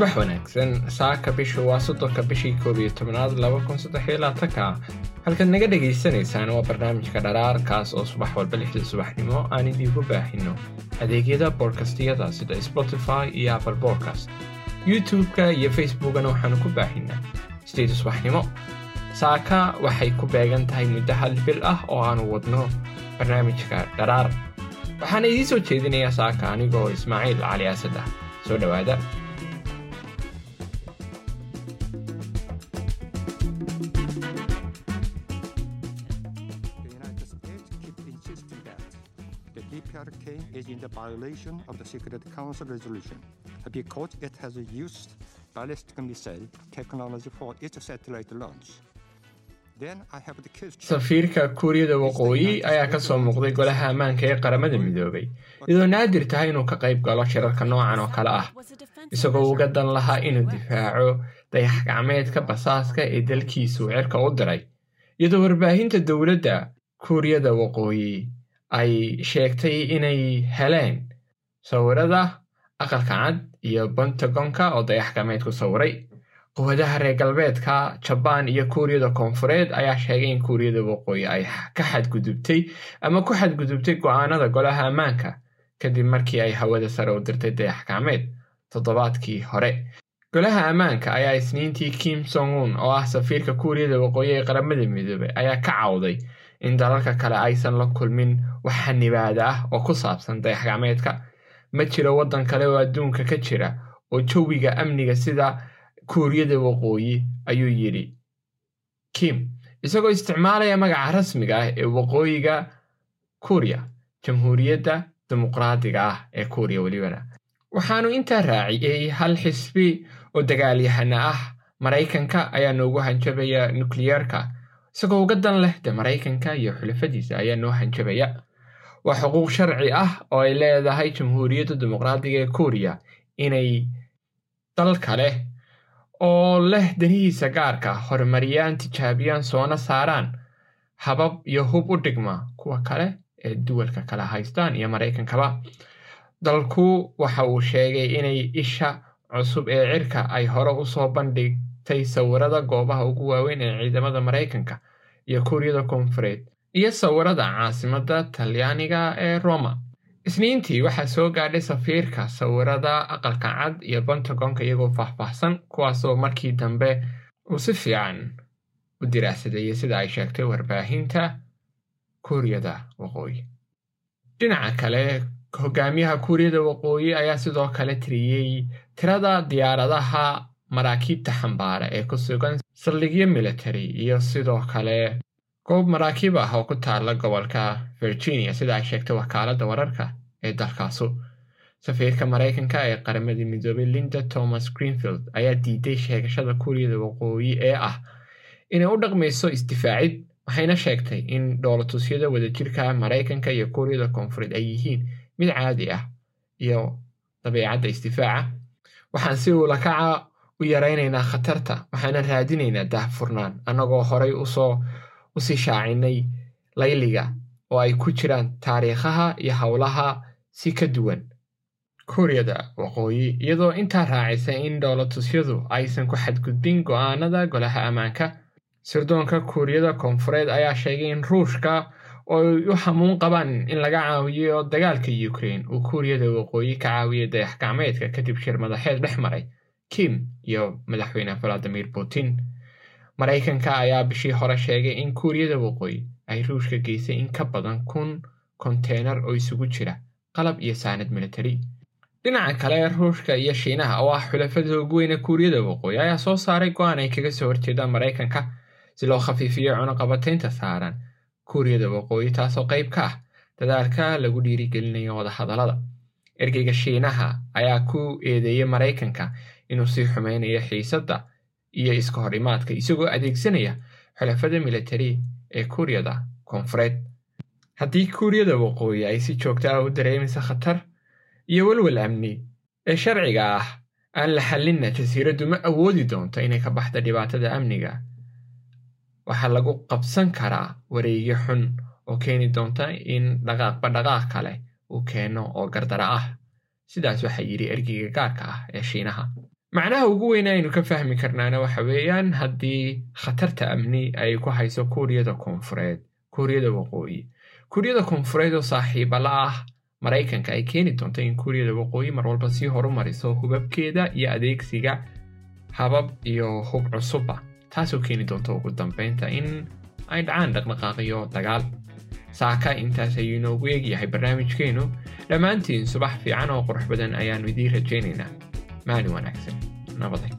subax wanaagsan saaka bishu waa soddonka bishii koob iyo tobnaad laba kun saddex iyo labaatanka halkaad naga dhagaysanaysaan waa barnaamijka dharaarkaas oo subax walba lixda subaxnimo aan idiinku baahino adeegyada boodkastiyada sida spotify iyo apple bodcast youtube-ka iyo facebookana waxaanu ku baahinaa sideeda subaxnimo saaka waxay ku beegan tahay muddo hal bil ah oo aanu wadno barnaamijka dharaar waxaana idiin soo jeedinayaa saaka anigoo ismaaciil cali asad ah soo dhowaada DPRK is in the violation of the Security Council resolution. Because it has used ballistic missile technology for its satellite launch. Safiirka kuuriyada waqooyi ayaa ka soo muuqday golaha ammaanka ee qaramada midoobay iyadoo naadir tahay inuu ka qayb galo shirarka noocan oo kale ah isagoo uga dan lahaa inuu difaaco dayax gacmeedka basaaska ee dalkiisu cirka u diray iyadoo warbaahinta dowladda kuuriyada waqooyi ay sheegtay inay heleen sawirada aqalka cad iyo pentagonka oo dayax gacmeed ku sawiray quwadaha reer galbeedka jabaan iyo kuuriyada koonfureed ayaa sheegay in kuuriyada waqooyi ay ka xadgudubtay ama ku xadgudubtay go'aanada golaha ammaanka kadib markii ay hawada sare u dirtay dayax gacmeed toddobaadkii hore. Golaha ammaanka ayaa isniintii kim song-un oo ah safiirka kuuriyada waqooyi ee qaramada midoobay ayaa ka cawday in dalalka kale aysan la kulmin wax xanibaada ah oo ku saabsan dayax gacmeedka ma jiro waddan kale oo adduunka ka jira oo jawiga amniga sida kuuriyada waqooyi ayuu yidhi. Kim isagoo isticmaalaya magaca rasmiga ah ee waqooyiga kuuriya jamhuuriyadda dimuqraadiga ah ee kuuriya welibana. Waxaanu intaa raaciyey hal xisbi oo dagaalyahana ah. Maraykanka ayaa noogu hanjabaya nukliyeerka isagoo uga dan leh de maraykanka iyo xulafadiisa ayaa noo hanjabaya waa xuquuq sharci ah oo ay leedahay jamhuuriyadda dimuqraadiga ee kuuriya inay dal kale oo leh danihiisa gaarka horumariyaan tijaabiyaan soona saaraan habab iyo hub u dhigma kuwa kale ee duwalka kala haystaan iyo maraykankaba. Dalku waxa uu sheegay inay isha cusub ee cirka ay hore u soo bandhigtay sawirada goobaha ugu waaweyn ee ciidamada maraykanka iyo kuuriyada koonfureed iyo sawirada caasimadda talyaaniga ee roma. Isniintii waxaa soo gaadhay safiirka sawirada aqalka cad iyo pentagonka iyagoo faahfaahsan kuwaasoo markii dambe uu si fiican u diraacsadeeyey sida ay sheegtay warbaahinta kuuriyada waqooyi. Dhinaca kale hogaamiyaha kuuriyada waqooyi ayaa sidoo kale tiriyey tirada diyaaradaha maraakiibta xambaara ee ku sugan saldhigyo military iyo sidoo kale goob maraakiib ah oo ku taala gobolka virginia sida ay sheegtay wakaaladda wararka ee dalkaasu. Safiirka maraykanka ee qaramadii midoobay linda thomas greenfield ayaa diiday sheegashada kuuriyada waqooyi ee ah inay u dhaqmayso isdifaacid waxayna sheegtay in dhoolatusyada wadajirka maraykanka iyo kuuriyada koonfureed ay yihiin mid caadi ah iyo dabeecadda isdifaaca. Waxaan si uulakaca u yaraynaynaa khatarta waxaana raadinaynaa daahfurnaan annagoo horay u soo u sii shaacinay layliga oo ay ku jiraan taariikhaha iyo howlaha si ka duwan. Kuuriyada waqooyi iyadoo intaa raacisa in dhoolatusyadu aysan ku xadgudbin go'aanada golaha ammaanka sirdoonka kuuriyada koonfureed ayaa sheegay in ruushka oo ay u hamuun qabaan in laga caawiyo dagaalka ukraine uu kuuriyada waqooyi ka caawiyay dayax gacmeedka kadib shir madaxeed dhex maray kim iyo madaxweyne valadimir putin maraykanka ayaa bishii hore sheegay in kuuriyada waqooyi ay ruushka geysay in ka badan kun konteynar oo isugu jira qalab iyo saanad militari dhinaca kale ruushka iyo shiinaha oo ah xulafada ugu weyne kuuriyada waqooyi ayaa soo saaray go'aan ay kaga soo horjeedaan maraykanka si loo khafiifiyo cunuqabataynta saaran kuuriyada waqooyi taasoo qayb ka ah dadaalka lagu dhiirigelinayo wadahadallada ergeyga shiinaha ayaa ku eedeeyey maraykanka inuu sii xumeynayo xiisadda iyo iska hor imaadka isagoo adeegsanaya xulafada militari ee kuuriyada koonfureed. Haddii kuuriyada waqooyi ay si joogto ah u dareemaysa khatar iyo welwel amni ee sharciga ah aan la xallinna jasiiraddu ma awoodi doonto inay ka baxda dhibaatada amniga. Waxaa lagu qabsan karaa wareegyo xun oo keeni doonta in dhaqaaqba dhaqaaq kale uu keeno oo gardara ah. Sidaas waxaa yidhi ergeyga gaarka ah ee shiinaha macnaha ugu weyne aynu ka fahmi karnaana waxa weeyaan haddii khatarta amni ay ku hayso kuuriyada koonfureed kuuriyada waqooyi. Kuuriyada koonfureed oo saaxiiba la ah maraykanka ay keeni doonto in kuuriyada waqooyi mar walba sii horumariso hubabkeeda iyo adeegsiga habab iyo hub cusubba taasoo keeni doonto ugu dambeynta in ay dhacaan dhaqdhaqaaqiyo dagaal. Saaka intaas ayuu inoogu eegyahay barnaamijkeennu dhammaantiin subax fiican oo qurux badan ayaannu idiin rajaynaynaa maalin wanaagsan nabaday